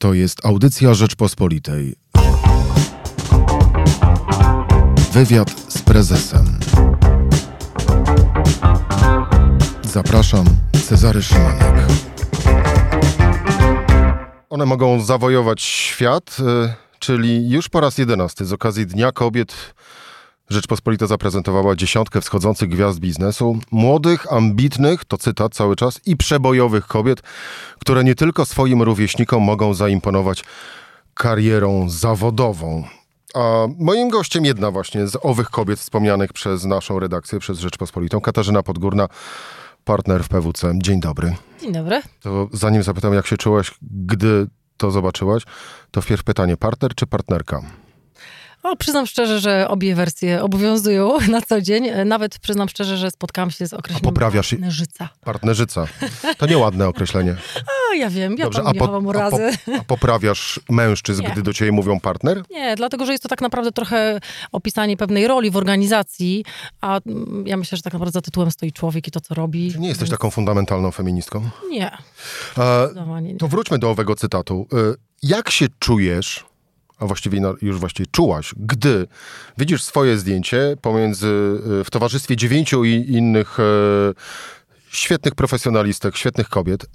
To jest audycja Rzeczpospolitej. Wywiad z prezesem. Zapraszam, Cezary Szymanek. One mogą zawojować świat, y, czyli już po raz jedenasty z okazji Dnia Kobiet Rzeczpospolita zaprezentowała dziesiątkę wschodzących gwiazd biznesu, młodych, ambitnych, to cytat cały czas, i przebojowych kobiet, które nie tylko swoim rówieśnikom mogą zaimponować karierą zawodową. A moim gościem jedna właśnie z owych kobiet wspomnianych przez naszą redakcję, przez Rzeczpospolitą, Katarzyna Podgórna, partner w PWC. Dzień dobry. Dzień dobry. To zanim zapytam, jak się czułaś, gdy to zobaczyłaś, to wpierw pytanie, partner czy partnerka? O, przyznam szczerze, że obie wersje obowiązują na co dzień. Nawet przyznam szczerze, że spotkałam się z określeniem A poprawiasz- partnerzyca. Partnerzyca. To nieładne określenie. A ja wiem, ja Dobrze, tam nie po- chowam a, urazy. po, a poprawiasz mężczyzn, Nie. gdy do ciebie mówią partner? Nie, dlatego, że jest to tak naprawdę trochę opisanie pewnej roli w organizacji, a mm, ja myślę, że tak naprawdę za tytułem stoi człowiek i to, co robi. Nie jesteś Więc taką fundamentalną feministką? Nie, E, to wróćmy do owego cytatu. E, jak się czujesz, a właściwie na- już właściwie czułaś, gdy widzisz swoje zdjęcie pomiędzy, e, w towarzystwie dziewięciu i innych e, świetnych profesjonalistek, świetnych kobiet e,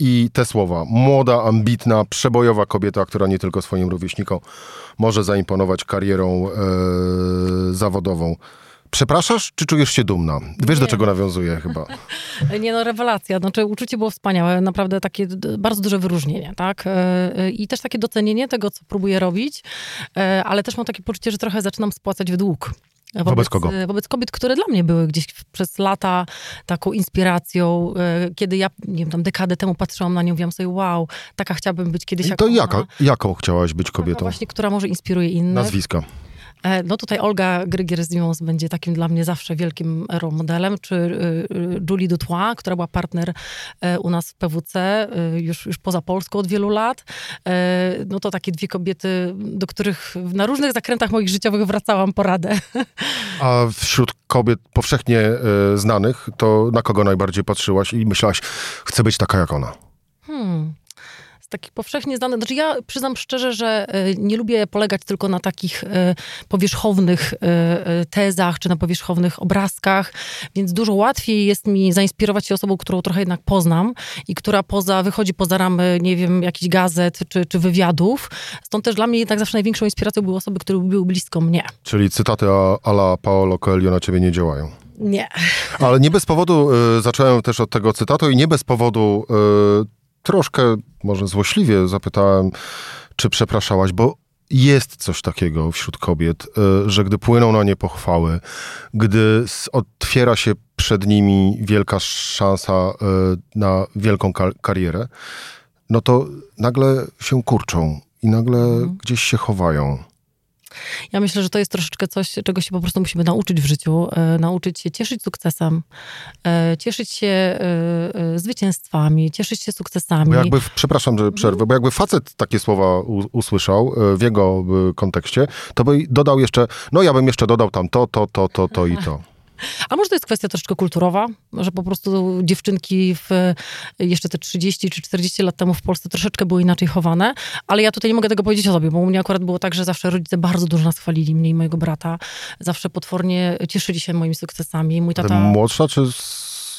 i te słowa. Młoda, ambitna, przebojowa kobieta, która nie tylko swoim rówieśnikom może zaimponować karierą zawodową. Przepraszasz, czy czujesz się dumna? Wiesz, do Nie. czego nawiązuję chyba. Nie no, rewelacja. Znaczy, uczucie było wspaniałe, naprawdę takie bardzo duże wyróżnienie, tak? E, e, I też takie docenienie tego, co próbuję robić, e, ale też mam takie poczucie, że trochę zaczynam spłacać w dług. Wobec kogo? e, Wobec kobiet, które dla mnie były gdzieś przez lata taką inspiracją. Kiedy ja, nie wiem, tam dekadę temu patrzyłam na nią, mówiłam sobie, wow, taka chciałabym być kiedyś I jak to jaka, jaką chciałaś być Taka kobietą? właśnie, która może inspiruje innych. Nazwiska. E, No tutaj Olga Grygier-Zimons będzie takim dla mnie zawsze wielkim role modelem, czy y, y, Julie Dutois, która była partner e, u nas w PWC, y, już, już poza Polską od wielu lat. E, No to takie dwie kobiety, do których na różnych zakrętach moich życiowych wracałam poradę. A wśród kobiet powszechnie e, znanych, to na kogo najbardziej patrzyłaś i myślałaś, chcę być taka jak ona? Hmm. Z takich powszechnie znanych, znaczy ja przyznam szczerze, że e, nie lubię polegać tylko na takich e, powierzchownych e, tezach, czy na powierzchownych obrazkach, więc dużo łatwiej jest mi zainspirować się osobą, którą trochę jednak poznam i która poza, wychodzi poza ramy, nie wiem, jakichś gazet, czy, czy wywiadów. Stąd też dla mnie jednak zawsze największą inspiracją były osoby, które były blisko mnie. Czyli cytaty ala Paolo Coelho na ciebie nie działają. Nie. Ale nie bez powodu e, zacząłem też od tego cytatu i nie bez powodu e, troszkę, może złośliwie zapytałem, czy przepraszałaś, bo jest coś takiego wśród kobiet, e, że gdy płyną na nie pochwały, gdy otwiera się przed nimi wielka szansa e, na wielką ka- karierę, no to nagle się kurczą i nagle gdzieś się chowają. Ja myślę, że to jest troszeczkę coś, czego się po prostu musimy nauczyć w życiu. E, nauczyć się cieszyć sukcesem, e, cieszyć się e, zwycięstwami, cieszyć się sukcesami. Bo jakby, przepraszam, że przerwę, bo jakby facet takie słowa usłyszał w jego kontekście, to by dodał jeszcze, no ja bym jeszcze dodał tam to, to, to, to, to i to. A może to jest kwestia troszeczkę kulturowa, że po prostu dziewczynki w jeszcze te 30 czy 40 lat temu w Polsce troszeczkę były inaczej chowane, ale ja tutaj nie mogę tego powiedzieć o sobie, bo u mnie akurat było tak, że zawsze rodzice bardzo dużo nas chwalili, mnie i mojego brata. Zawsze potwornie cieszyli się moimi sukcesami. Mój tata... Młodsza, czy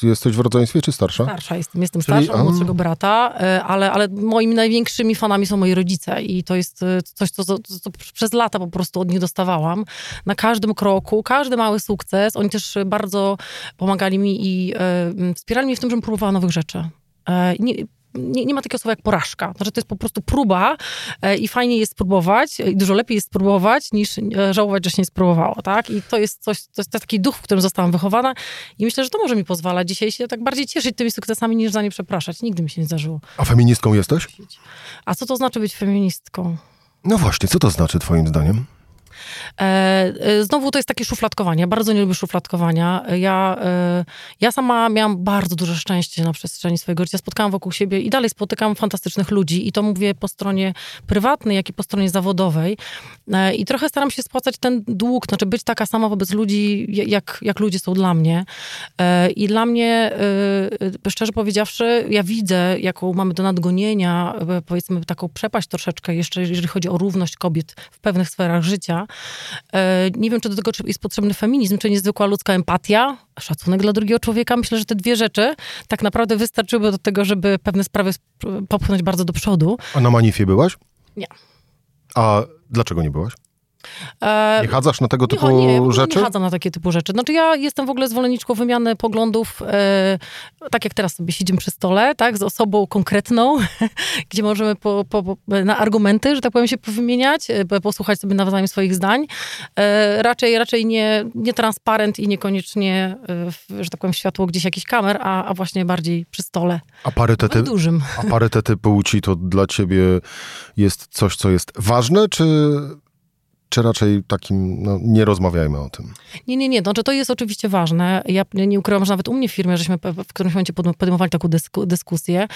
jesteś w rodzeństwie, czy starsza? Starsza jestem, jestem Czyli- starsza, od młodszego brata, e, ale, ale moimi największymi fanami są moi rodzice i to jest e, coś, co, co, co przez lata po prostu od nich dostawałam. Na każdym kroku, każdy mały sukces. Oni też bardzo pomagali mi i e, wspierali mnie w tym, żebym próbowała nowych rzeczy. Nie, nie, nie ma takiego słowa jak porażka. Znaczy, to jest po prostu próba e, i fajnie jest spróbować i dużo lepiej jest spróbować niż e, żałować, że się nie spróbowało, tak? I to jest coś, to jest taki duch, w którym zostałam wychowana i myślę, że to może mi pozwalać dzisiaj się tak bardziej cieszyć tymi sukcesami, niż za nie przepraszać. Nigdy mi się nie zdarzyło. A feministką jesteś? A co to znaczy być feministką? No właśnie, co to znaczy twoim zdaniem? E, e, znowu to jest takie szufladkowanie. Bardzo nie lubię szufladkowania. Ja, e, ja sama miałam bardzo duże szczęście na przestrzeni swojego życia. Spotkałam wokół siebie i dalej spotykam fantastycznych ludzi. I to mówię po stronie prywatnej, jak i po stronie zawodowej. I trochę staram się spłacać ten dług, znaczy być taka sama wobec ludzi, jak, jak ludzie są dla mnie. I dla mnie, szczerze powiedziawszy, ja widzę, jaką mamy do nadgonienia, powiedzmy taką przepaść troszeczkę, jeszcze jeżeli chodzi o równość kobiet w pewnych sferach życia. E, Nie wiem, czy do tego jest potrzebny feminizm, czy niezwykła ludzka empatia, szacunek dla drugiego człowieka. Myślę, że te dwie rzeczy tak naprawdę wystarczyły do tego, żeby pewne sprawy sp- popchnąć bardzo do przodu. A na Manifie byłaś? Nie. A dlaczego nie byłaś? E, Nie chadzasz na tego Nie, typu nie, ogóle rzeczy? Nie chadzam na takie typu rzeczy. Znaczy ja jestem w ogóle zwolenniczką wymiany poglądów, e, tak jak teraz sobie siedzimy przy stole, tak, z osobą konkretną, gdzie możemy po, po, na argumenty, że tak powiem, się powymieniać, e, posłuchać sobie nawzajem swoich zdań. E, raczej, raczej nie, nie transparent i niekoniecznie, e, że tak powiem, światło gdzieś jakichś kamer, a, a właśnie bardziej przy stole. A parytety, Nawet dużym. a parytety płci to dla ciebie jest coś, co jest ważne, czy, czy raczej takim, no nie rozmawiajmy o tym? Nie, nie, nie. Znaczy, to jest oczywiście ważne. Ja nie ukrywam, że nawet u mnie w firmie, żeśmy w którymś momencie podejm- podejmowali taką dysku, dyskusję.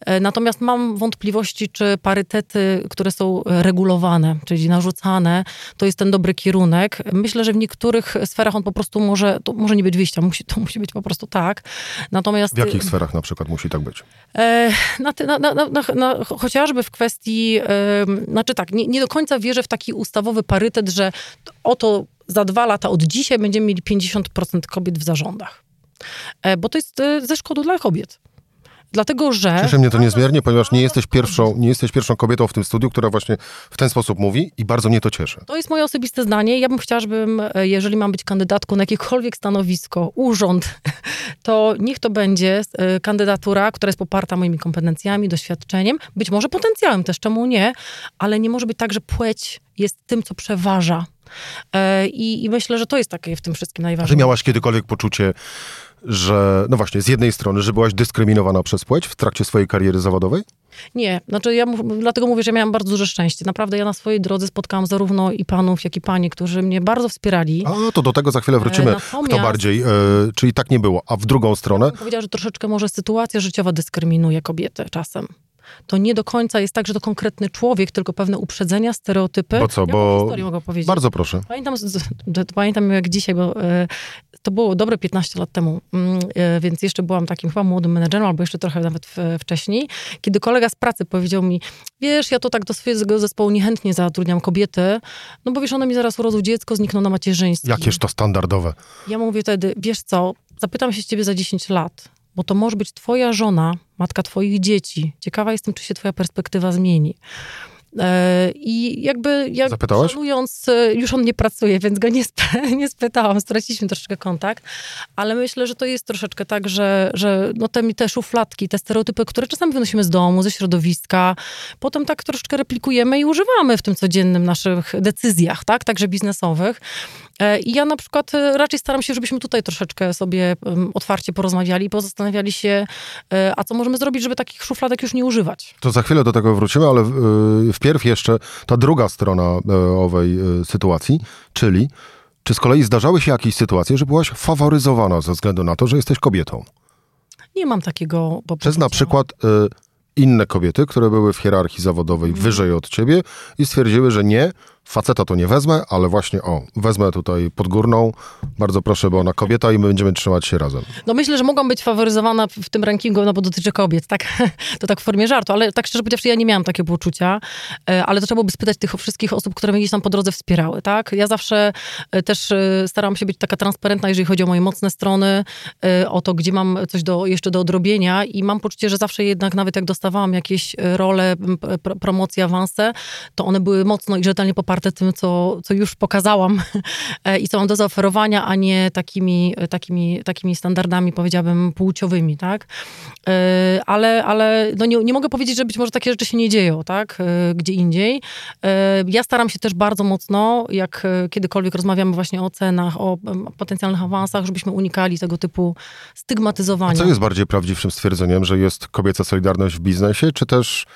E, Natomiast mam wątpliwości, czy parytety, które są regulowane, czyli narzucane, to jest ten dobry kierunek. Myślę, że w niektórych sferach on po prostu może, to może nie być wyjścia, musi, to musi być po prostu tak. Natomiast W jakich sferach na przykład musi tak być? E, na, ty- na, na, na, chociażby w kwestii, znaczy tak, nie, nie do końca wierzę w taki ustawowy parytet, że oto za dwa lata od dzisiaj będziemy mieli 50% kobiet w zarządach. E, bo to jest e, ze szkodą dla kobiet. Dlatego, że... Cieszy mnie to niezmiernie, ponieważ nie jesteś, pierwszą, nie jesteś pierwszą kobietą w tym studiu, która właśnie w ten sposób mówi i bardzo mnie to cieszy. To jest moje osobiste zdanie. Ja bym chciała, żebym, e, jeżeli mam być kandydatką na jakiekolwiek stanowisko, urząd, to niech to będzie e, kandydatura, która jest poparta moimi kompetencjami, doświadczeniem, być może potencjałem też, czemu nie, ale nie może być tak, że płeć jest tym, co przeważa. E, I, I myślę, że to jest takie w tym wszystkim A Czy najważniejsze. miałaś kiedykolwiek poczucie, że, no właśnie, z jednej strony, że byłaś dyskryminowana przez płeć w trakcie swojej kariery zawodowej? Nie, znaczy ja dlatego mówię, że miałam bardzo duże szczęście. Naprawdę ja na swojej drodze spotkałam zarówno i panów, jak i panie, którzy mnie bardzo wspierali. A, to do tego za chwilę wrócimy. E, natomiast- Kto bardziej, e, czyli tak nie było. A w drugą stronę, bym powiedziała, że troszeczkę może sytuacja życiowa dyskryminuje kobiety czasem. To nie do końca jest tak, że to konkretny człowiek, tylko pewne uprzedzenia, stereotypy. Bo co, bo- mogę powiedzieć? bardzo proszę. Pamiętam, pamiętam jak dzisiaj, bo e, to było dobre 15 lat temu, mm, e, więc jeszcze byłam takim chyba młodym menedżerem, albo jeszcze trochę nawet wcześniej, kiedy kolega z pracy powiedział mi, wiesz, ja to tak do swojego zespołu niechętnie zatrudniam kobiety, no bo wiesz, one mi zaraz urodzą dziecko, znikną na macierzyństwie. Jakież to standardowe. Ja mówię wtedy, wiesz co, zapytam się ciebie za 10 lat, bo to może być twoja żona, matka twoich dzieci. Ciekawa jestem, czy się twoja perspektywa zmieni. E, I jakby, jak Zapytałaś? szanując, e, już on nie pracuje, więc go nie, sp nie spytałam, straciliśmy troszeczkę kontakt, ale myślę, że to jest troszeczkę tak, że, że no te, te szufladki, te stereotypy, które czasami wynosimy z domu, ze środowiska, potem tak troszeczkę replikujemy i używamy w tym codziennym naszych decyzjach, tak, także biznesowych. E, I ja na przykład raczej staram się, żebyśmy tutaj troszeczkę sobie otwarcie porozmawiali, pozastanawiali się, a co możemy zrobić, żeby takich szufladek już nie używać. To za chwilę do tego wrócimy, ale y, wpierw jeszcze ta druga strona y, owej y, sytuacji, czyli czy z kolei zdarzały się jakieś sytuacje, że byłaś faworyzowana ze względu na to, że jesteś kobietą? Nie mam takiego po Przez na przykład y, inne kobiety, które były w hierarchii zawodowej Mhm. wyżej od ciebie i stwierdziły, że nie, faceta to nie wezmę, ale właśnie o, wezmę tutaj podgórną, bardzo proszę, bo ona kobieta i my będziemy trzymać się razem. No myślę, że mogłam być faworyzowana w tym rankingu, no bo dotyczy kobiet, tak? To tak w formie żartu, ale tak szczerze powiedziawszy, ja nie miałam takiego poczucia, e, ale to trzeba byłoby spytać tych wszystkich osób, które mnie gdzieś tam po drodze wspierały, tak? Ja zawsze e, też e, starałam się być taka transparentna, jeżeli chodzi o moje mocne strony, o to, gdzie mam coś do, jeszcze do odrobienia i mam poczucie, że zawsze jednak, nawet jak dostawałam jakieś role, m, p- promocje, awanse, to one były mocno i rzetelnie poparte tym, co, co już pokazałam i co mam do zaoferowania, a nie takimi, takimi, takimi standardami, powiedziałabym, płciowymi, tak? E, Ale, ale no nie, nie mogę powiedzieć, że być może takie rzeczy się nie dzieją, tak? E, Gdzie indziej. E, Ja staram się też bardzo mocno, jak kiedykolwiek rozmawiamy właśnie o cenach, o potencjalnych awansach, żebyśmy unikali tego typu A stygmatyzowania. co jest bardziej prawdziwym stwierdzeniem, że jest kobieca solidarność w biznesie, czy też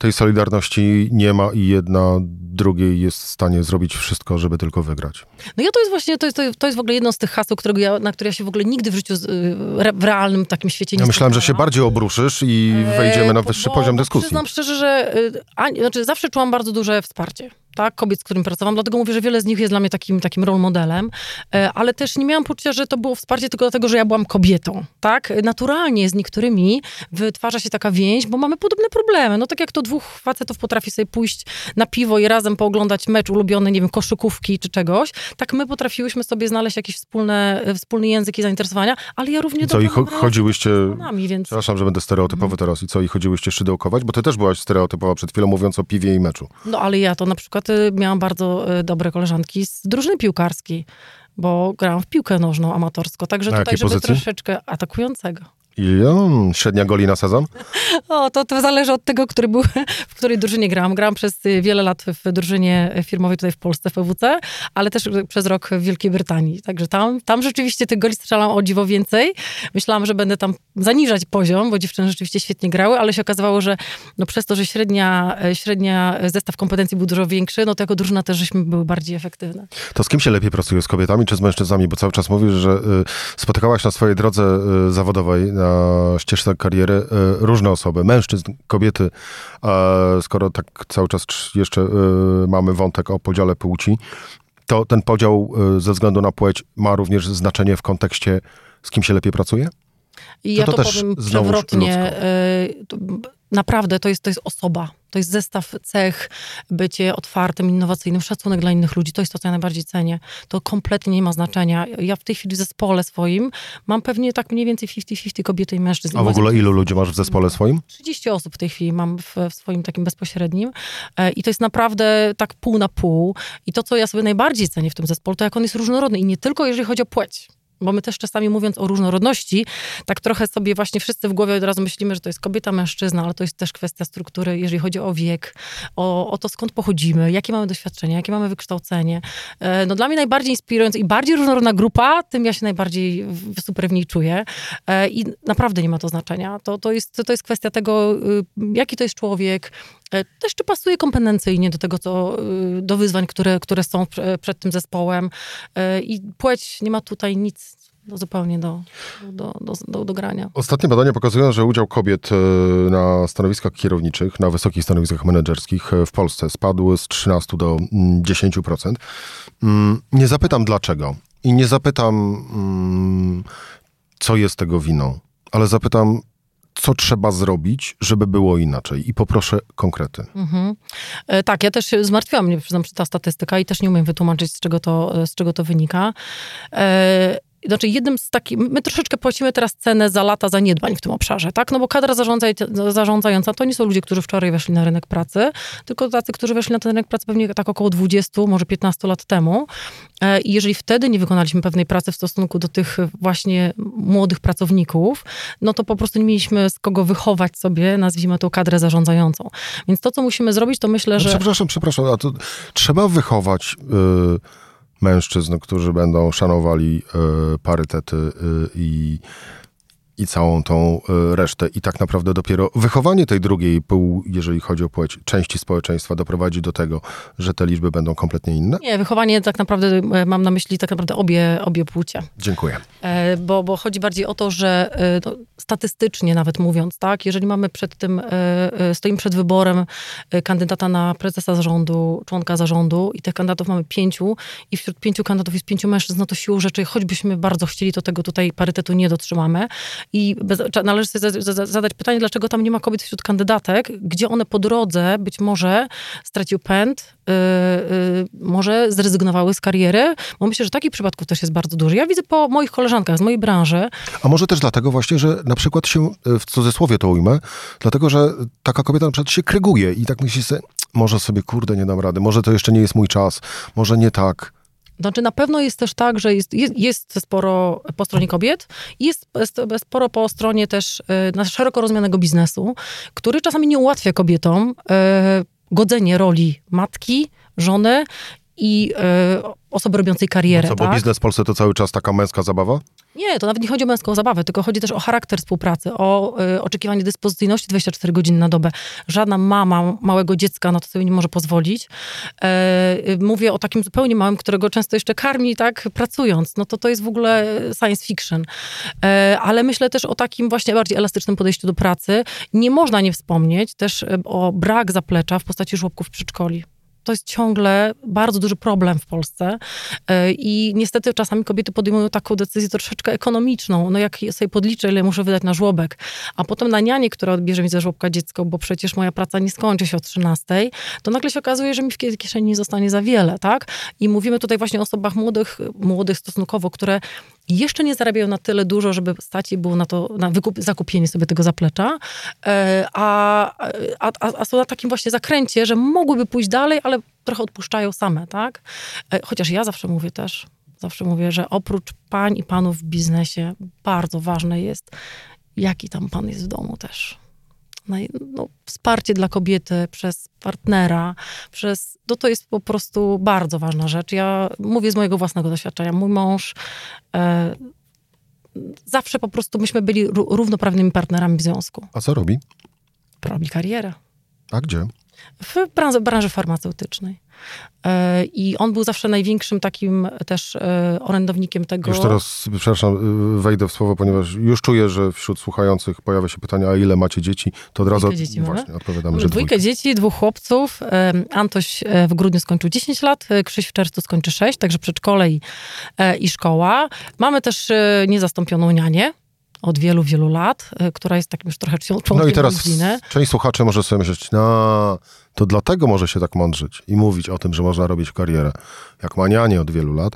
tej solidarności nie ma i jedna drugiej jest w stanie zrobić wszystko, żeby tylko wygrać. No ja to jest właśnie, to jest, to jest w ogóle jedno z tych haseł, którego ja, na które ja się w ogóle nigdy w życiu y, w realnym takim świecie nie Ja myślałem, że się bardziej obruszysz i wejdziemy na E, wyższy bo- poziom dyskusji. Przyznam szczerze, że y, ani, znaczy zawsze czułam bardzo duże wsparcie. Tak, kobiet, z którymi pracowałam, dlatego mówię, że wiele z nich jest dla mnie takim, takim role modelem, e, ale też nie miałam poczucia, że to było wsparcie tylko dlatego, że ja byłam kobietą, tak? Naturalnie z niektórymi wytwarza się taka więź, bo mamy podobne problemy. No tak jak to dwóch facetów potrafi sobie pójść na piwo i razem pooglądać mecz ulubiony, nie wiem, koszykówki czy czegoś, tak my potrafiłyśmy sobie znaleźć jakieś wspólne, e, wspólny język i zainteresowania, ale ja równie I co, i cho- chodziłyście... z panami, więc... Przepraszam, że będę stereotypowy teraz. I co, i chodziłyście szydełkować? Bo ty też byłaś stereotypowa przed chwilą, mówiąc o piwie i meczu. No ale ja to na przykład y, miałam bardzo y, dobre koleżanki z drużyny piłkarskiej, bo grałam w piłkę nożną amatorsko, także Na tutaj, żeby pozycji? troszeczkę atakującego. I um, średnia goli na sezon? O, to, to zależy od tego, który był, w której drużynie grałam. Grałam przez y, wiele lat w drużynie firmowej tutaj w Polsce, w PWC, ale też przez rok w Wielkiej Brytanii. Także tam, tam rzeczywiście tych goli strzelam o dziwo więcej. Myślałam, że będę tam zaniżać poziom, bo dziewczyny rzeczywiście świetnie grały, ale się okazywało, że no przez to, że średnia, e, średnia zestaw kompetencji był dużo większy, no to jako drużyna też żeśmy były bardziej efektywne. To z kim się lepiej pracuje? Z kobietami czy z mężczyznami? Bo cały czas mówisz, że y, spotykałaś na swojej drodze y, zawodowej, na ścieżce kariery y, różne osoby, mężczyzn, kobiety. Skoro tak cały czas jeszcze y, mamy wątek o podziale płci, to ten podział y, ze względu na płeć ma również znaczenie w kontekście, z kim się lepiej pracuje? I To ja to to, powiem przewrotnie. ludzko. Naprawdę, to jest, to jest osoba. To jest zestaw cech, bycie otwartym, innowacyjnym, szacunek dla innych ludzi. To jest to, co ja najbardziej cenię. To kompletnie nie ma znaczenia. Ja w tej chwili w zespole swoim mam pewnie tak mniej więcej 50-50 kobiety i mężczyzn. A w ogóle ilu ludzi masz w zespole swoim? 30 osób w tej chwili mam w, w swoim takim bezpośrednim E, i to jest naprawdę tak pół na pół. I to, co ja sobie najbardziej cenię w tym zespole, to jak on jest różnorodny i nie tylko jeżeli chodzi o płeć. Bo my też czasami mówiąc o różnorodności, tak trochę sobie właśnie wszyscy w głowie od razu myślimy, że to jest kobieta, mężczyzna, ale to jest też kwestia struktury, jeżeli chodzi o wiek, o, o to skąd pochodzimy, jakie mamy doświadczenia, jakie mamy wykształcenie. E, No dla mnie najbardziej inspirująca i bardziej różnorodna grupa, tym ja się najbardziej super w niej czuję. E, I naprawdę nie ma to znaczenia. To, to, jest, to jest kwestia tego, y, jaki to jest człowiek, też czy pasuje kompetencyjnie do tego, co, y, do wyzwań, które, które są prze- przed tym zespołem. E, I płeć nie ma tutaj nic do, zupełnie do, do, do, do, do grania. Ostatnie badania pokazują, że udział kobiet e, na stanowiskach kierowniczych, na wysokich stanowiskach menedżerskich e, w Polsce spadł z 13 do mm, 10%. Mm, Nie zapytam dlaczego i nie zapytam, mm, co jest tego winą, ale zapytam, co trzeba zrobić, żeby było inaczej. I poproszę konkrety. Mhm. E, Tak, ja też się zmartwiłam mnie, przyznam, ta statystyka i też nie umiem wytłumaczyć, z czego to, z czego to wynika. E, Znaczy, jednym z takich, my troszeczkę płacimy teraz cenę za lata zaniedbań w tym obszarze, tak? No bo kadra zarządzaj, zarządzająca to nie są ludzie, którzy wczoraj weszli na rynek pracy, tylko tacy, którzy weszli na ten rynek pracy pewnie tak około 20, może 15 lat temu. E, I jeżeli wtedy nie wykonaliśmy pewnej pracy w stosunku do tych właśnie młodych pracowników, no to po prostu nie mieliśmy z kogo wychować sobie, nazwijmy to kadrę zarządzającą. Więc to, co musimy zrobić, to myślę, No, że... Przepraszam, przepraszam, a to trzeba wychować y, mężczyzn, którzy będą szanowali y, parytety y, i, i całą tą y, resztę. I tak naprawdę dopiero wychowanie tej drugiej pół, jeżeli chodzi o płeć, części społeczeństwa doprowadzi do tego, że te liczby będą kompletnie inne? Nie, wychowanie tak naprawdę, e, mam na myśli tak naprawdę obie, obie płcie. Dziękuję. E, Bo, bo chodzi bardziej o to, że e, no, statystycznie nawet mówiąc, tak, jeżeli mamy przed tym, e, e, stoimy przed wyborem e, kandydata na prezesa zarządu, członka zarządu i tych kandydatów mamy pięciu i wśród pięciu kandydatów jest pięciu mężczyzn, no to siłą rzeczy, choćbyśmy bardzo chcieli, to tego tutaj parytetu nie dotrzymamy. I bez, należy sobie za- za- zadać pytanie, dlaczego tam nie ma kobiet wśród kandydatek, gdzie one po drodze być może straciły pęd, y, y, może zrezygnowały z kariery, bo myślę, że takich przypadków też jest bardzo dużo. Ja widzę po moich koleżankach z mojej branży, A może też dlatego właśnie, że na przykład się, y, w cudzysłowie to ujmę, dlatego, że taka kobieta na przykład się kryguje i tak myśli sobie, może sobie, kurde, nie dam rady, może to jeszcze nie jest mój czas, może nie tak. Znaczy na pewno jest też tak, że jest, jest, jest sporo po stronie kobiet jest sporo po stronie też e, na szeroko rozumianego biznesu, który czasami nie ułatwia kobietom e, godzenie roli matki, żony i osoby robiącej karierę. No co, bo tak? biznes w Polsce to cały czas taka męska zabawa? Nie, to nawet nie chodzi o męską zabawę, tylko chodzi też o charakter współpracy, o y, oczekiwanie dyspozycyjności 24 godziny na dobę. Żadna mama małego dziecka na to sobie nie może pozwolić. E, y, mówię o takim zupełnie małym, którego często jeszcze karmi, tak, pracując. No to to jest w ogóle science fiction. Ale myślę też o takim właśnie bardziej elastycznym podejściu do pracy. Nie można nie wspomnieć też y, o brak zaplecza w postaci żłobków w przedszkoli to jest ciągle bardzo duży problem w Polsce e, i niestety czasami kobiety podejmują taką decyzję troszeczkę ekonomiczną. No jak sobie podliczę, ile muszę wydać na żłobek, a potem na nianie, która odbierze mi ze żłobka dziecko, bo przecież moja praca nie skończy się o 13, to nagle się okazuje, że mi w kieszeni nie zostanie za wiele, tak? I mówimy tutaj właśnie o osobach młodych, młodych stosunkowo, które jeszcze nie zarabiają na tyle dużo, żeby stać je było na to, na wykup, zakupienie sobie tego zaplecza, e, a, a, a są na takim właśnie zakręcie, że mogłyby pójść dalej, ale trochę odpuszczają same, tak? E, chociaż ja zawsze mówię też, zawsze mówię, że oprócz pań i panów w biznesie bardzo ważne jest, jaki tam pan jest w domu też no, wsparcie dla kobiety przez partnera, przez, no to jest po prostu bardzo ważna rzecz. Ja mówię z mojego własnego doświadczenia. Mój mąż e, zawsze po prostu myśmy byli równoprawnymi partnerami w związku. A co robi? Robi karierę. A gdzie? W branży, branży farmaceutycznej. E, I on był zawsze największym takim też e, orędownikiem tego. Już teraz, przepraszam, y, wejdę w słowo, ponieważ już czuję, że wśród słuchających pojawia się pytanie, a ile macie dzieci? To od razu dzieci właśnie mamy? odpowiadamy, że dwójkę. dwójkę dzieci, dwóch chłopców. Antoś e, w grudniu skończył 10 lat, Krzyś w czerwcu skończy 6, także przedszkole i, i szkoła. Mamy też niezastąpioną nianię, od wielu, wielu lat, która jest takim już trochę członkiem No i teraz rodziny. część słuchaczy może sobie myśleć, no to dlatego może się tak mądrzyć i mówić o tym, że można robić karierę. Jak manianie od wielu lat,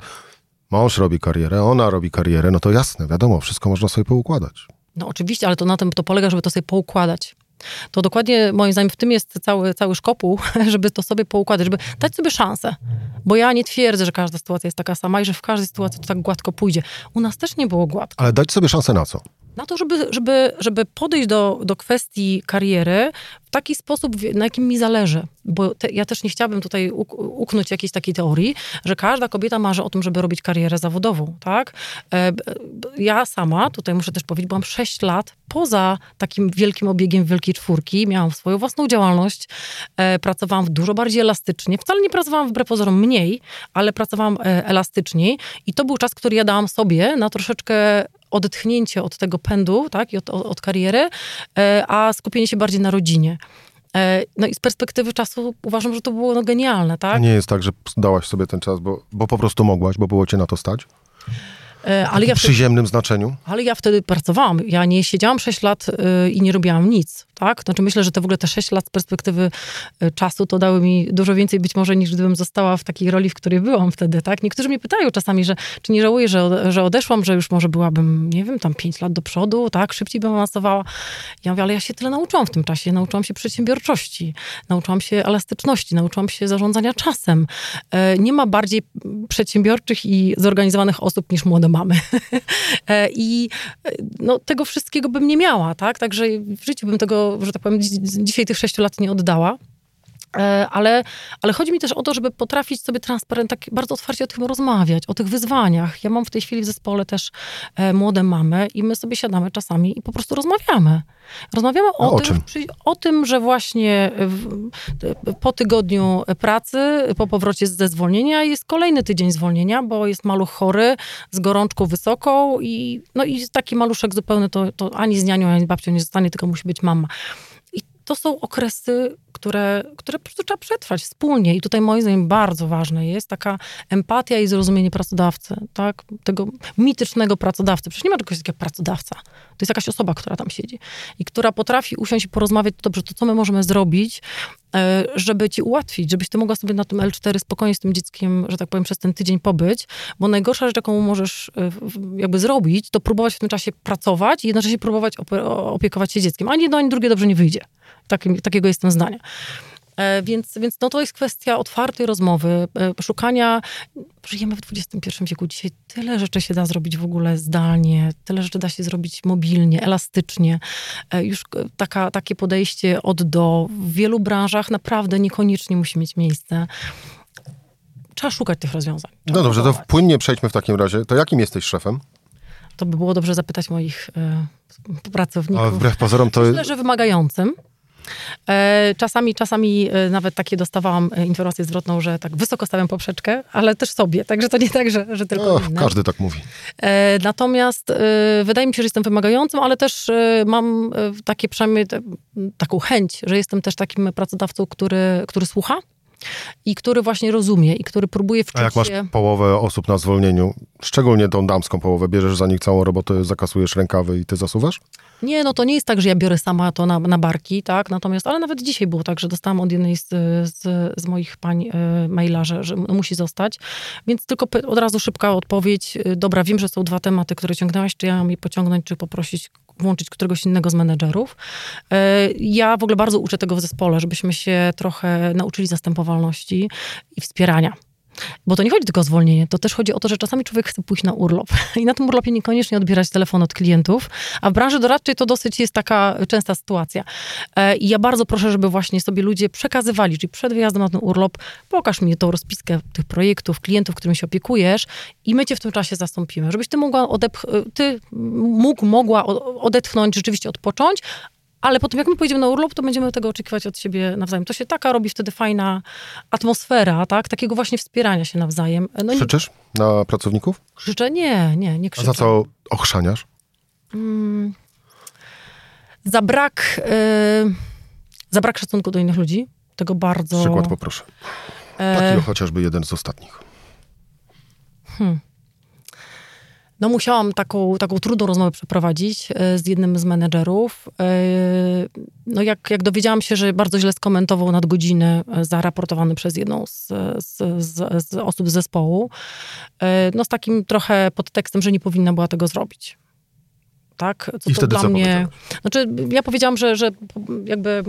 mąż robi karierę, ona robi karierę, no to jasne, wiadomo, wszystko można sobie poukładać. No oczywiście, ale to na tym to polega, żeby to sobie poukładać. To dokładnie moim zdaniem w tym jest cały, cały szkopuł, żeby to sobie poukładać, żeby dać sobie szansę. Bo ja nie twierdzę, że każda sytuacja jest taka sama i że w każdej sytuacji to tak gładko pójdzie. U nas też nie było gładko. Ale dać sobie szansę na co? Na to, żeby, żeby, żeby podejść do, do kwestii kariery w taki sposób, na jakim mi zależy. Bo te, ja też nie chciałabym tutaj uknąć jakiejś takiej teorii, że każda kobieta marzy o tym, żeby robić karierę zawodową, tak? E, ja sama, tutaj muszę też powiedzieć, byłam 6 lat poza takim wielkim obiegiem Wielkiej Czwórki. Miałam swoją własną działalność, e, pracowałam dużo bardziej elastycznie. Wcale nie pracowałam wbrew pozorom mniej, ale pracowałam e, elastyczniej i to był czas, który ja dałam sobie na troszeczkę odetchnięcie od tego pędu, tak, i od, od kariery, a skupienie się bardziej na rodzinie. E, no i z perspektywy czasu uważam, że to było no, genialne, tak? Nie jest tak, że dałaś sobie ten czas, bo, bo po prostu mogłaś, bo było cię na to stać? E, ale ja w przyziemnym znaczeniu? Ale ja wtedy pracowałam. Ja nie siedziałam 6 lat y, i nie robiłam nic, tak? Znaczy myślę, że to w ogóle te 6 lat z perspektywy y, czasu to dały mi dużo więcej być może niż gdybym została w takiej roli, w której byłam wtedy, tak? Niektórzy mnie pytają czasami, że czy nie żałuję, że, że odeszłam, że już może byłabym, nie wiem, tam 5 lat do przodu, tak? Szybciej bym awansowała. Ja mówię, ale ja się tyle nauczyłam w tym czasie. Nauczyłam się przedsiębiorczości, nauczyłam się elastyczności, nauczyłam się zarządzania czasem. E, nie ma bardziej przedsiębiorczych i zorganizowanych osób niż młode mamy. E, I e, no, tego wszystkiego bym nie miała, tak? Także w życiu bym tego, że tak powiem, dzisiaj tych sześciu lat nie oddała. E, ale, ale chodzi mi też o to, żeby potrafić sobie transparent, tak bardzo otwarcie o tym rozmawiać, o tych wyzwaniach. Ja mam w tej chwili w zespole też e, młode mamy i my sobie siadamy czasami i po prostu rozmawiamy. Rozmawiamy o, o tym, o tym, że właśnie w, po tygodniu pracy, po powrocie ze zwolnienia jest kolejny tydzień zwolnienia, bo jest maluch chory, z gorączką wysoką i, no i taki maluszek zupełnie to, to ani z nianią, ani z babcią nie zostanie, tylko musi być mama to są okresy, które, które po prostu trzeba przetrwać wspólnie. I tutaj moim zdaniem bardzo ważne jest taka empatia i zrozumienie pracodawcy, tak? Tego mitycznego pracodawcy. Przecież nie ma czegoś takiego pracodawca. To jest jakaś osoba, która tam siedzi i która potrafi usiąść i porozmawiać, dobrze, to co my możemy zrobić, żeby ci ułatwić, żebyś ty mogła sobie na tym L4 spokojnie z tym dzieckiem, że tak powiem, przez ten tydzień pobyć, bo najgorsza rzecz, jaką możesz e, jakby zrobić, to próbować w tym czasie pracować i jednocześnie próbować opiekować się dzieckiem. Ani jedno, ani drugie dobrze nie wyjdzie. Takim, takiego jestem zdania. E, więc, więc no to jest kwestia otwartej rozmowy, e, szukania. Żyjemy w XXI wieku. Dzisiaj tyle rzeczy się da zrobić w ogóle zdalnie, tyle rzeczy da się zrobić mobilnie, elastycznie. E, już taka, takie podejście od do w wielu branżach naprawdę niekoniecznie musi mieć miejsce trzeba szukać tych rozwiązań. No dobrze, to płynnie przejdźmy w takim razie. To jakim jesteś szefem? To by było dobrze zapytać moich e, pracowników. A wbrew pozorom to... Myślę, że wymagającym. E, Czasami, czasami e, nawet takie dostawałam e, informację zwrotną, że tak wysoko stawiam poprzeczkę, ale też sobie, także to nie tak, że, że tylko innym. każdy tak mówi. Natomiast wydaje mi się, że jestem wymagającym, ale też mam takie przynajmniej taką chęć, że jestem też takim pracodawcą, który, który słucha i który właśnie rozumie i który próbuje wczuć A jak masz się... połowę osób na zwolnieniu, szczególnie tą damską połowę, bierzesz za nich całą robotę, zakasujesz rękawy i ty zasuwasz? Nie, no to nie jest tak, że ja biorę sama to na, na barki, tak? Natomiast, ale nawet dzisiaj było tak, że dostałam od jednej z, z, z moich pań e, maila, że, że musi zostać. Więc tylko od razu szybka odpowiedź. E, Dobra, wiem, że są dwa tematy, które ciągnęłaś, czy ja mam je pociągnąć, czy poprosić włączyć któregoś innego z menedżerów. E, Ja w ogóle bardzo uczę tego w zespole, żebyśmy się trochę nauczyli zastępowalności i wspierania. Bo to nie chodzi tylko o zwolnienie, to też chodzi o to, że czasami człowiek chce pójść na urlop i na tym urlopie niekoniecznie odbierać telefon od klientów, a w branży doradczej to dosyć jest taka częsta sytuacja. E, I ja bardzo proszę, żeby właśnie sobie ludzie przekazywali, czyli przed wyjazdem na ten urlop, pokaż mi tą rozpiskę tych projektów, klientów, którymi się opiekujesz i my cię w tym czasie zastąpimy, żebyś ty mogła odepch- ty mógł, mogła odetchnąć, rzeczywiście odpocząć, ale potem, jak my pojedziemy na urlop, to będziemy tego oczekiwać od siebie nawzajem. To się taka robi wtedy fajna atmosfera, tak? Takiego właśnie wspierania się nawzajem. No Krzyczysz na pracowników? krzyczę? Nie, nie, nie A krzyczę. za co ochrzaniasz? Mm, za brak, y, za brak szacunku do innych ludzi. Tego bardzo... Przykład poproszę. e, Taki chociażby jeden z ostatnich. No musiałam taką, taką trudną rozmowę przeprowadzić e, z jednym z menedżerów. E, No jak, jak dowiedziałam się, że bardzo źle skomentował nadgodziny e, zaraportowane przez jedną z, z, z, z osób z zespołu, no z takim trochę podtekstem, że nie powinna była tego zrobić. Tak? Co I to wtedy dla co mnie. Znaczy, ja powiedziałam, że, że jakby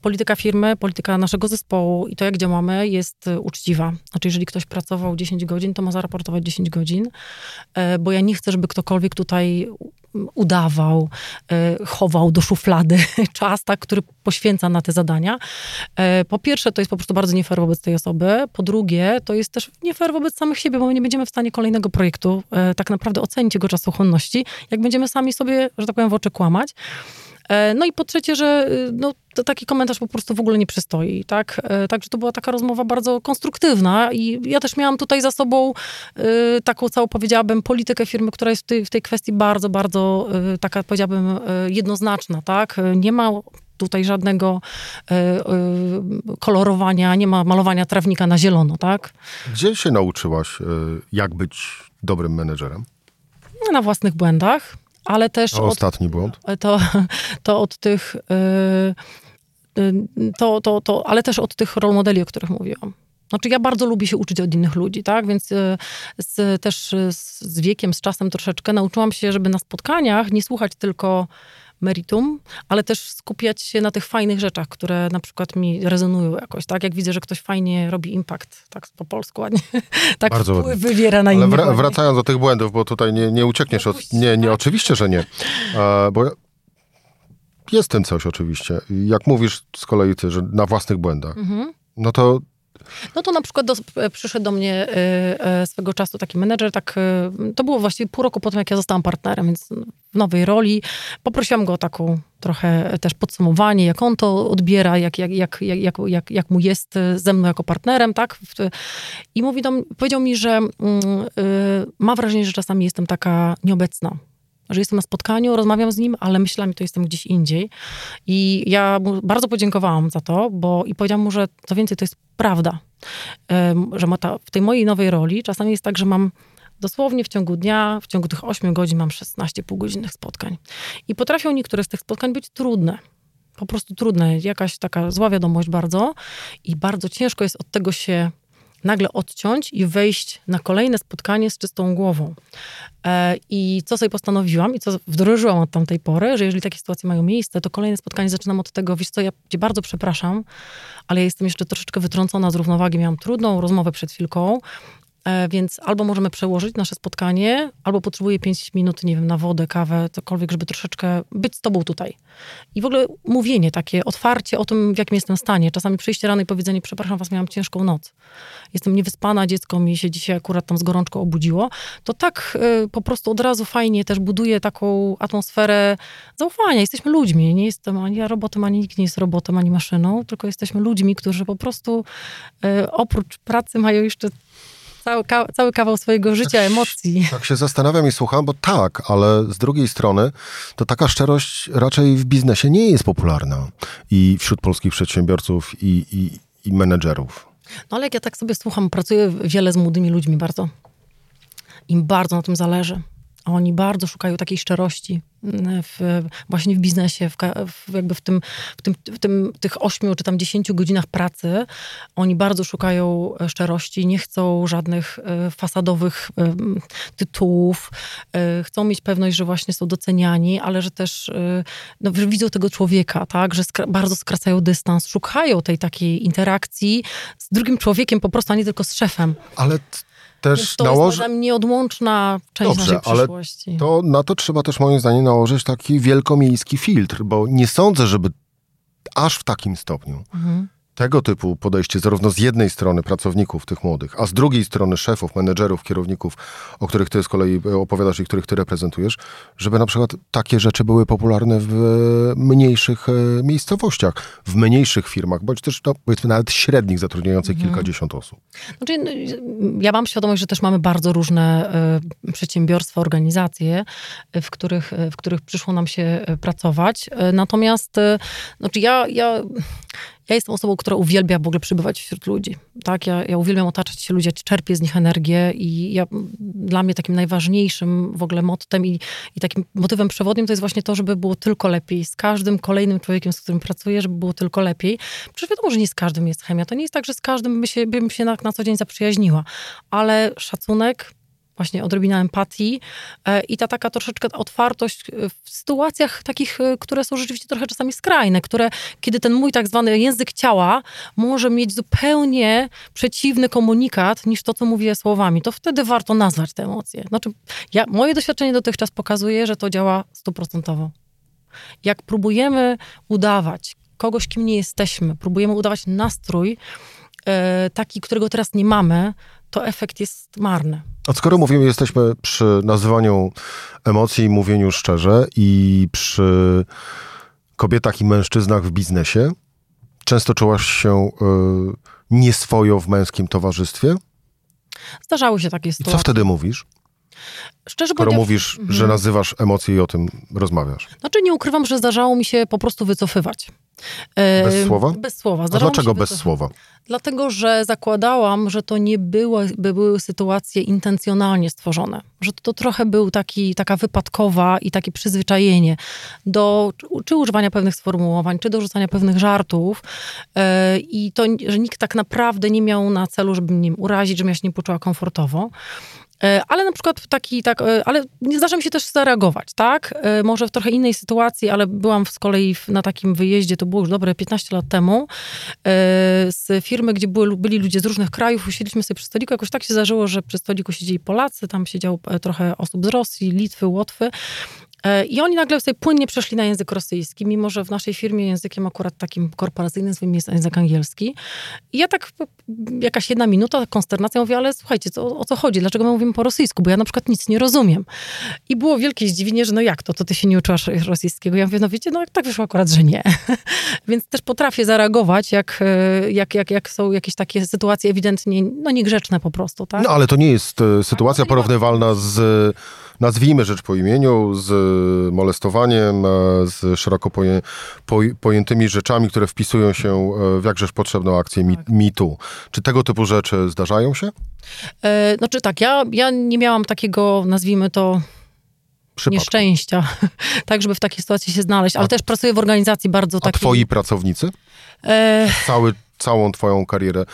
polityka firmy, polityka naszego zespołu i to, jak działamy, jest y, uczciwa. Znaczy, jeżeli ktoś pracował 10 godzin, to ma zaraportować 10 godzin, e, bo ja nie chcę, żeby ktokolwiek tutaj udawał, e, chował do szuflady czas, tak, który poświęca na te zadania. E, Po pierwsze, to jest po prostu bardzo nie fair wobec tej osoby. Po drugie, to jest też nie fair wobec samych siebie, bo my nie będziemy w stanie kolejnego projektu tak naprawdę ocenić jego czasochłonności, jak będziemy sami sobie, że tak powiem, w oczy kłamać. E, No i po trzecie, że y, no, taki komentarz po prostu w ogóle nie przystoi, tak? E, Także to była taka rozmowa bardzo konstruktywna i ja też miałam tutaj za sobą y, taką całą, powiedziałabym, politykę firmy, która jest w tej, w tej kwestii bardzo, bardzo y, taka, powiedziałabym, jednoznaczna, tak? E, Nie ma tutaj żadnego y, y, kolorowania, nie ma malowania trawnika na zielono, tak? Gdzie się nauczyłaś, y, jak być dobrym menedżerem? Na własnych błędach, ale też A od ostatni błąd? to, to od tych, y, y, to, to, to, ale też od tych role modeli, o których mówiłam. Znaczy ja bardzo lubię się uczyć od innych ludzi, tak? Więc y, z, też z wiekiem, z czasem troszeczkę nauczyłam się, żeby na spotkaniach nie słuchać tylko meritum, ale też skupiać się na tych fajnych rzeczach, które na przykład mi rezonują jakoś, tak? Jak widzę, że ktoś fajnie robi impact, tak po polsku ładnie, tak Bardzo wpływ wywiera na innych. wracając do tych błędów, bo tutaj nie, nie uciekniesz od... Nie, nie, oczywiście, że nie. E, bo ja- jest tym coś oczywiście. Jak mówisz z kolei ty, że na własnych błędach, Mhm. no to No to na przykład do, e, przyszedł do mnie e, e, swego czasu taki menedżer, tak, to było właściwie pół roku po tym, jak ja zostałam partnerem, więc w nowej roli. Poprosiłam go o taką trochę też podsumowanie, jak on to odbiera, jak, jak, jak, jak, jak, jak, mu jest ze mną jako partnerem, tak? I mówi do, powiedział mi, że mm, ma wrażenie, że czasami jestem taka nieobecna. Że jestem na spotkaniu, rozmawiam z nim, ale myślami to jestem gdzieś indziej. I ja mu bardzo podziękowałam za to, bo i powiedziałam mu, że co więcej, to jest prawda. Że ta, w tej mojej nowej roli czasami jest tak, że mam dosłownie w ciągu dnia, w ciągu tych 8 godzin mam 16 półgodzinnych spotkań. I potrafią niektóre z tych spotkań być trudne. Po prostu trudne. Jakaś taka zła wiadomość bardzo. I bardzo ciężko jest od tego się nagle odciąć i wejść na kolejne spotkanie z czystą głową. E, I co sobie postanowiłam i co wdrożyłam od tamtej pory, że jeżeli takie sytuacje mają miejsce, to kolejne spotkanie zaczynam od tego, wiesz co, ja cię bardzo przepraszam, ale ja jestem jeszcze troszeczkę wytrącona z równowagi, miałam trudną rozmowę przed chwilką, więc albo możemy przełożyć nasze spotkanie, albo potrzebuję 5 minut, nie wiem, na wodę, kawę, cokolwiek, żeby troszeczkę być z tobą tutaj. I w ogóle mówienie takie, otwarcie o tym, w jakim jestem stanie. Czasami przyjście rano i powiedzenie, przepraszam was, miałam ciężką noc. Jestem niewyspana, dziecko mi się dzisiaj akurat tam z gorączką obudziło. To tak y, po prostu od razu fajnie też buduje taką atmosferę zaufania. Jesteśmy ludźmi. Nie jestem ani ja robotem, ani nikt nie jest robotem, ani maszyną, tylko jesteśmy ludźmi, którzy po prostu y, oprócz pracy mają jeszcze cały, cały kawał swojego życia, tak, emocji. Tak się zastanawiam i słucham, bo tak, ale z drugiej strony to taka szczerość raczej w biznesie nie jest popularna i wśród polskich przedsiębiorców i, i, i menedżerów. No ale jak ja tak sobie słucham, pracuję wiele z młodymi ludźmi bardzo. Im bardzo na tym zależy. Oni bardzo szukają takiej szczerości mm, w, właśnie w biznesie, w, w, jakby w, tym, w, tym, w tym, tych ośmiu czy tam dziesięciu godzinach pracy. Oni bardzo szukają e, szczerości, nie chcą żadnych e, fasadowych e, tytułów. Chcą mieć pewność, że właśnie są doceniani, ale że też no, że widzą tego człowieka, tak, że skra bardzo skracają dystans, szukają tej takiej interakcji z drugim człowiekiem po prostu, a nie tylko z szefem. Ale też to nałoży... jest nieodłączna część Dobrze, naszej przyszłości. Ale to na to trzeba też moim zdaniem nałożyć taki wielkomiejski filtr, bo nie sądzę, żeby aż w takim stopniu mhm tego typu podejście zarówno z jednej strony pracowników tych młodych, a z drugiej strony szefów, menedżerów, kierowników, o których ty z kolei opowiadasz i których ty reprezentujesz, żeby na przykład takie rzeczy były popularne w mniejszych e, miejscowościach, w mniejszych firmach, bądź też no, powiedzmy nawet średnich, zatrudniających mhm. kilkadziesiąt osób. Znaczy, no, ja mam świadomość, że też mamy bardzo różne przedsiębiorstwa, organizacje, w których, w których przyszło nam się pracować. Natomiast znaczy ja, ja ja jestem osobą, która uwielbia w ogóle przybywać wśród ludzi. Tak? Ja, ja uwielbiam otaczać się ludzi, czerpię z nich energię i ja, dla mnie takim najważniejszym w ogóle mottem i, i takim motywem przewodnim to jest właśnie to, żeby było tylko lepiej. Z każdym kolejnym człowiekiem, z którym pracuję, żeby było tylko lepiej. Przecież wiadomo, że nie z każdym jest chemia. To nie jest tak, że z każdym by się, bym się na, na co dzień zaprzyjaźniła. Ale szacunek, właśnie odrobina empatii e, i ta taka troszeczkę otwartość w sytuacjach takich, e, które są rzeczywiście trochę czasami skrajne, które, kiedy ten mój tak zwany język ciała może mieć zupełnie przeciwny komunikat niż to, co mówię słowami, to wtedy warto nazwać te emocje. Znaczy, ja, moje doświadczenie dotychczas pokazuje, że to działa stuprocentowo. Jak próbujemy udawać kogoś, kim nie jesteśmy, próbujemy udawać nastrój, e, taki, którego teraz nie mamy, to efekt jest marny. A skoro mówimy, jesteśmy przy nazywaniu emocji i mówieniu szczerze i przy kobietach i mężczyznach w biznesie, często czułaś się y, nieswojo w męskim towarzystwie? Zdarzały się takie sytuacje. I co wtedy mówisz? Szczerze Skoro mówisz, mhm. że nazywasz emocje i o tym rozmawiasz. Znaczy nie ukrywam, że zdarzało mi się po prostu wycofywać. Bez słowa? Bez słowa. A dlaczego bez słowa? Dlatego, że zakładałam, że to nie były, by były sytuacje intencjonalnie stworzone. Że to, to trochę był taki, taka wypadkowa i takie przyzwyczajenie do czy używania pewnych sformułowań, czy do rzucania pewnych żartów. Yy, I to, że nikt tak naprawdę nie miał na celu, żeby mnie urazić, żebym ja się nie poczuła komfortowo. E, ale na przykład taki, tak, e, ale nie zdarza mi się też zareagować, tak? E, może w trochę innej sytuacji, ale byłam z kolei na takim wyjeździe, to było już dobre 15 lat temu, z firmy, gdzie były, byli ludzie z różnych krajów, usiedliśmy sobie przy stoliku, jakoś tak się zdarzyło, że przy stoliku siedzieli Polacy, tam siedziało trochę osób z Rosji, Litwy, Łotwy I oni nagle sobie płynnie przeszli na język rosyjski, mimo że w naszej firmie językiem akurat takim korporacyjnym swoim jest język angielski. I ja tak, jakaś jedna minuta, konsternacja, mówię, ale słuchajcie, co, o co chodzi? Dlaczego my mówimy po rosyjsku? Bo ja na przykład nic nie rozumiem. I było wielkie zdziwienie, że no jak to, to ty się nie uczyłaś rosyjskiego? Ja mówię, no wiecie, no tak wyszło akurat, że nie. Więc też potrafię zareagować, jak, e, jak, jak, jak są jakieś takie sytuacje ewidentnie, no niegrzeczne po prostu, tak? No ale to nie jest e, sytuacja porównywalna z nazwijmy rzecz po imieniu, z molestowaniem, e, z szeroko poję, pojętymi rzeczami, które wpisują się e, w jakżeż potrzebną akcję tak. MeToo. Czy tego typu rzeczy zdarzają się? E, znaczy tak, ja, ja nie miałam takiego, nazwijmy to, Przypadku. nieszczęścia, tak, żeby w takiej sytuacji się znaleźć, ale a, też pracuję w organizacji bardzo takiej... A twoi pracownicy? E... Cały, całą twoją karierę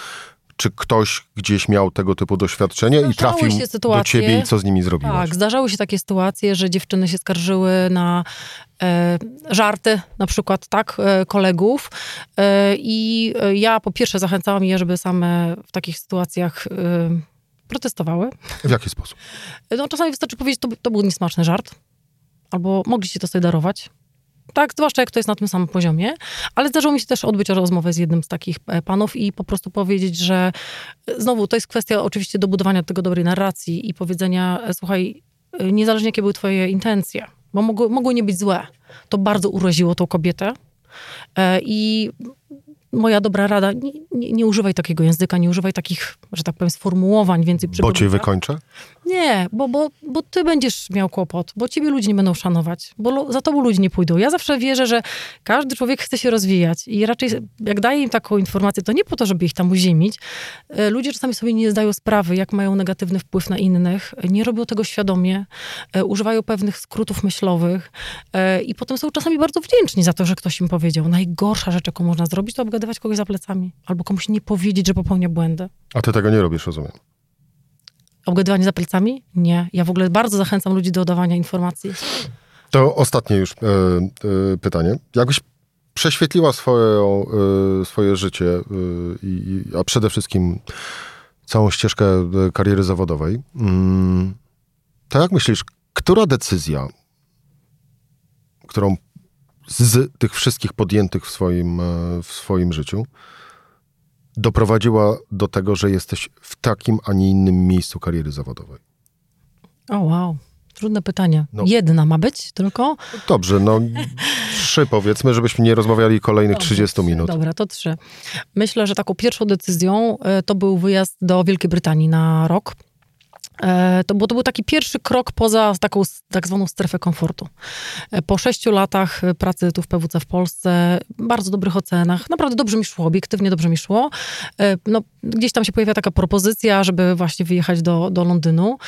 czy ktoś gdzieś miał tego typu doświadczenie zdarzały i trafił do ciebie i co z nimi zrobiłeś? Tak, zdarzały się takie sytuacje, że dziewczyny się skarżyły na e, żarty, na przykład, tak, e, kolegów. E, I ja po pierwsze zachęcałam je, żeby same w takich sytuacjach e, protestowały. W jaki sposób? No, czasami wystarczy powiedzieć, to, to był niesmaczny żart, albo mogliście to sobie darować. Tak, zwłaszcza jak to jest na tym samym poziomie. Ale zdarzyło mi się też odbyć rozmowę z jednym z takich e, panów i po prostu powiedzieć, że e, znowu to jest kwestia oczywiście dobudowania tego dobrej narracji i powiedzenia, e, słuchaj, niezależnie jakie były twoje intencje, bo mogły, mogły nie być złe, to bardzo uraziło tą kobietę. I moja dobra rada, nie, nie, nie, używaj takiego języka, nie używaj takich, że tak powiem, sformułowań więcej Bo cię wykończę? Nie, bo, bo, bo ty będziesz miał kłopot, bo ciebie ludzie nie będą szanować, bo za tobą ludzie nie pójdą. Ja zawsze wierzę, że każdy człowiek chce się rozwijać i raczej jak daję im taką informację, to nie po to, żeby ich tam uziemić. E, ludzie czasami sobie nie zdają sprawy, jak mają negatywny wpływ na innych, nie robią tego świadomie, e, używają pewnych skrótów myślowych e, i potem są czasami bardzo wdzięczni za to, że ktoś im powiedział. Najgorsza rzecz, jaką można zrobić, to obgadywać kogoś za plecami albo komuś nie powiedzieć, że popełnia błędy. A ty tego nie robisz, rozumiem. Obgadywanie za plecami? Nie. Ja w ogóle bardzo zachęcam ludzi do dawania informacji. To ostatnie już e, e, pytanie. Jakbyś prześwietliła swoje, e, swoje życie, e, i, a przede wszystkim całą ścieżkę e, kariery zawodowej, mm, to jak myślisz, która decyzja, którą z tych wszystkich podjętych w swoim, e, w swoim życiu, doprowadziła do tego, że jesteś w takim, a nie innym miejscu kariery zawodowej? O, wow. Trudne pytanie. No. Jedna ma być tylko? Dobrze, no trzy powiedzmy, żebyśmy nie rozmawiali kolejnych Dobrze, 30 minut. Dobra, to trzy. Myślę, że taką pierwszą decyzją e, to był wyjazd do Wielkiej Brytanii na rok. E, to, bo to był taki pierwszy krok poza taką tak zwaną strefę komfortu. E, po sześciu latach e, pracy tu w PWC w Polsce, bardzo dobrych ocenach, naprawdę dobrze mi szło, obiektywnie dobrze mi szło. No, gdzieś tam się pojawia taka propozycja, żeby właśnie wyjechać do, do Londynu.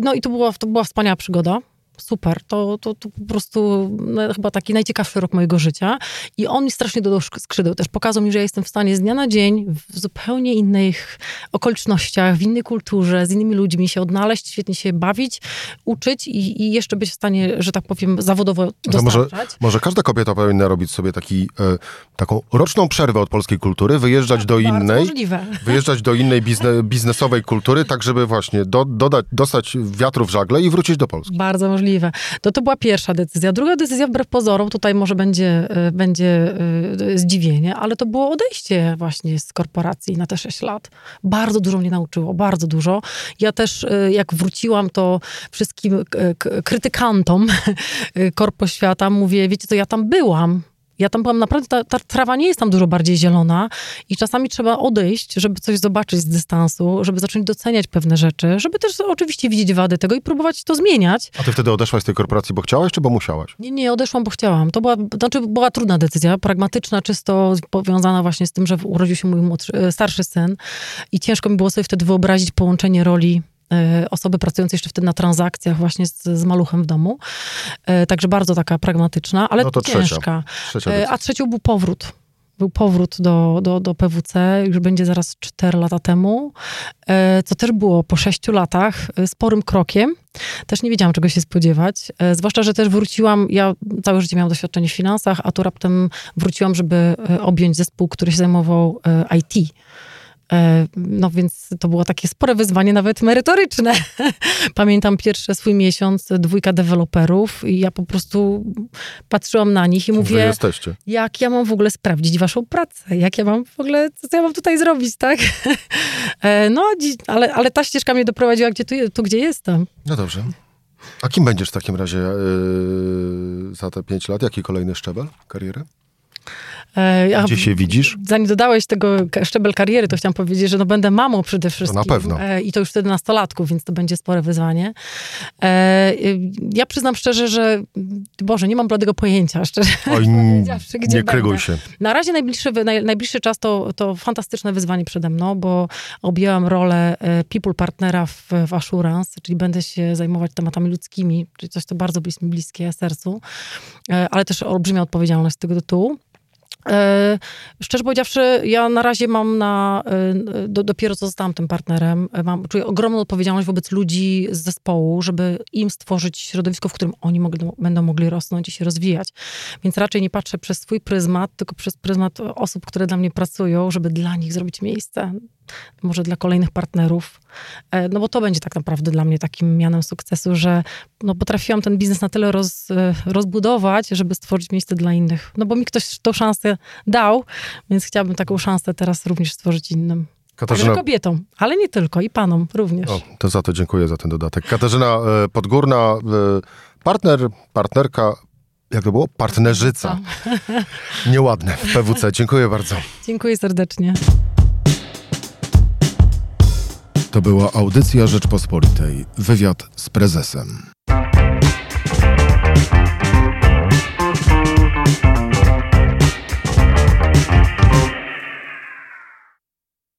No i to była, to była wspaniała przygoda super, to, to, to po prostu no, chyba taki najciekawszy rok mojego życia. I on mi strasznie dodał skrzydeł. Też pokazał mi, że ja jestem w stanie z dnia na dzień, w zupełnie innych okolicznościach, w innej kulturze, z innymi ludźmi się odnaleźć, świetnie się bawić, uczyć i, i jeszcze być w stanie, że tak powiem, zawodowo dostarczać. Może, może każda kobieta powinna robić sobie taki, e, taką roczną przerwę od polskiej kultury, wyjeżdżać tak, do innej, możliwe. wyjeżdżać do innej bizne, biznesowej kultury, tak żeby właśnie do, dodać, dostać wiatru w żagle i wrócić do Polski. Bardzo możliwe możliwe. To to była pierwsza decyzja. Druga decyzja, wbrew pozorom, tutaj może będzie, e, będzie e, zdziwienie, ale to było odejście właśnie z korporacji na te 6 lat. Bardzo dużo mnie nauczyło, bardzo dużo. Ja też, e, jak wróciłam, to wszystkim krytykantom korpo świata mówię, wiecie co, ja tam byłam, ja tam byłam naprawdę, ta, ta, trawa nie jest tam dużo bardziej zielona i czasami trzeba odejść, żeby coś zobaczyć z dystansu, żeby zacząć doceniać pewne rzeczy, żeby też oczywiście widzieć wady tego i próbować to zmieniać. A ty wtedy odeszłaś z tej korporacji, bo chciałaś, czy bo musiałaś? Nie, nie, odeszłam, bo chciałam. To była, znaczy była trudna decyzja, pragmatyczna, czysto powiązana właśnie z tym, że urodził się mój młodszy, e, starszy syn i ciężko mi było sobie wtedy wyobrazić połączenie roli osoby pracujące jeszcze wtedy na transakcjach właśnie z, z maluchem w domu. E, także bardzo taka pragmatyczna, ale no to ciężka. Trzecia, trzecia e, A trzecią był powrót był powrót do, do, do PWC, już będzie zaraz 4 lata temu, co też było po 6 latach sporym krokiem. Też nie wiedziałam, czego się spodziewać. Zwłaszcza, że też wróciłam, ja całe życie miałam doświadczenie w finansach, a tu raptem wróciłam, żeby objąć zespół, który się zajmował IT no więc to było takie spore wyzwanie, nawet merytoryczne. Pamiętam pierwszy swój miesiąc, dwójka deweloperów i ja po prostu patrzyłam na nich i mówię, jak ja mam w ogóle sprawdzić waszą pracę, jak ja mam w ogóle, co ja mam tutaj zrobić, tak? E, no, ale, ale ta ścieżka mnie doprowadziła gdzie tu, tu gdzie jestem. No dobrze. A kim będziesz w takim razie yy, za te pięć lat? Jaki kolejny szczebel kariery? E, ja, Gdzie się widzisz? Zanim dodałeś tego szczebel kariery, to chciałam powiedzieć, że no będę mamą przede wszystkim. Na pewno. E, I to już wtedy nastolatków, więc to będzie spore wyzwanie. E, ja przyznam szczerze, że Boże, nie mam bladego pojęcia, szczerze Oj, gdzie nie kryguj się. Na razie najbliższy, naj, najbliższy czas to, to fantastyczne wyzwanie przede mną, bo objęłam rolę people partnera w, w Assurance, czyli będę się zajmować tematami ludzkimi, czyli coś, co bardzo bliskie sercu, ale też olbrzymia odpowiedzialność z tego tytułu. E, szczerze powiedziawszy, ja na razie mam na, e, do, dopiero co zostałam tym partnerem, e, mam, czuję ogromną odpowiedzialność wobec ludzi z zespołu, żeby im stworzyć środowisko, w którym oni mogli, będą mogli rosnąć i się rozwijać. Więc raczej nie patrzę przez swój pryzmat, tylko przez pryzmat osób, które dla mnie pracują, żeby dla nich zrobić miejsce. Może dla kolejnych partnerów. E, no bo to będzie tak naprawdę dla mnie takim mianem sukcesu, że no potrafiłam ten biznes na tyle roz, e, rozbudować, żeby stworzyć miejsce dla innych. No bo mi ktoś tą szansę dał, więc chciałabym taką szansę teraz również stworzyć innym. Katarzyna... Także kobietom, ale nie tylko, i panom również. O, to za to dziękuję za ten dodatek. Katarzyna e, Podgórna, partner, partnerka jak to było? Partnerzyca. Nieładne w PWC. Dziękuję bardzo. Dziękuję serdecznie. To była audycja Rzeczpospolitej. Wywiad z prezesem.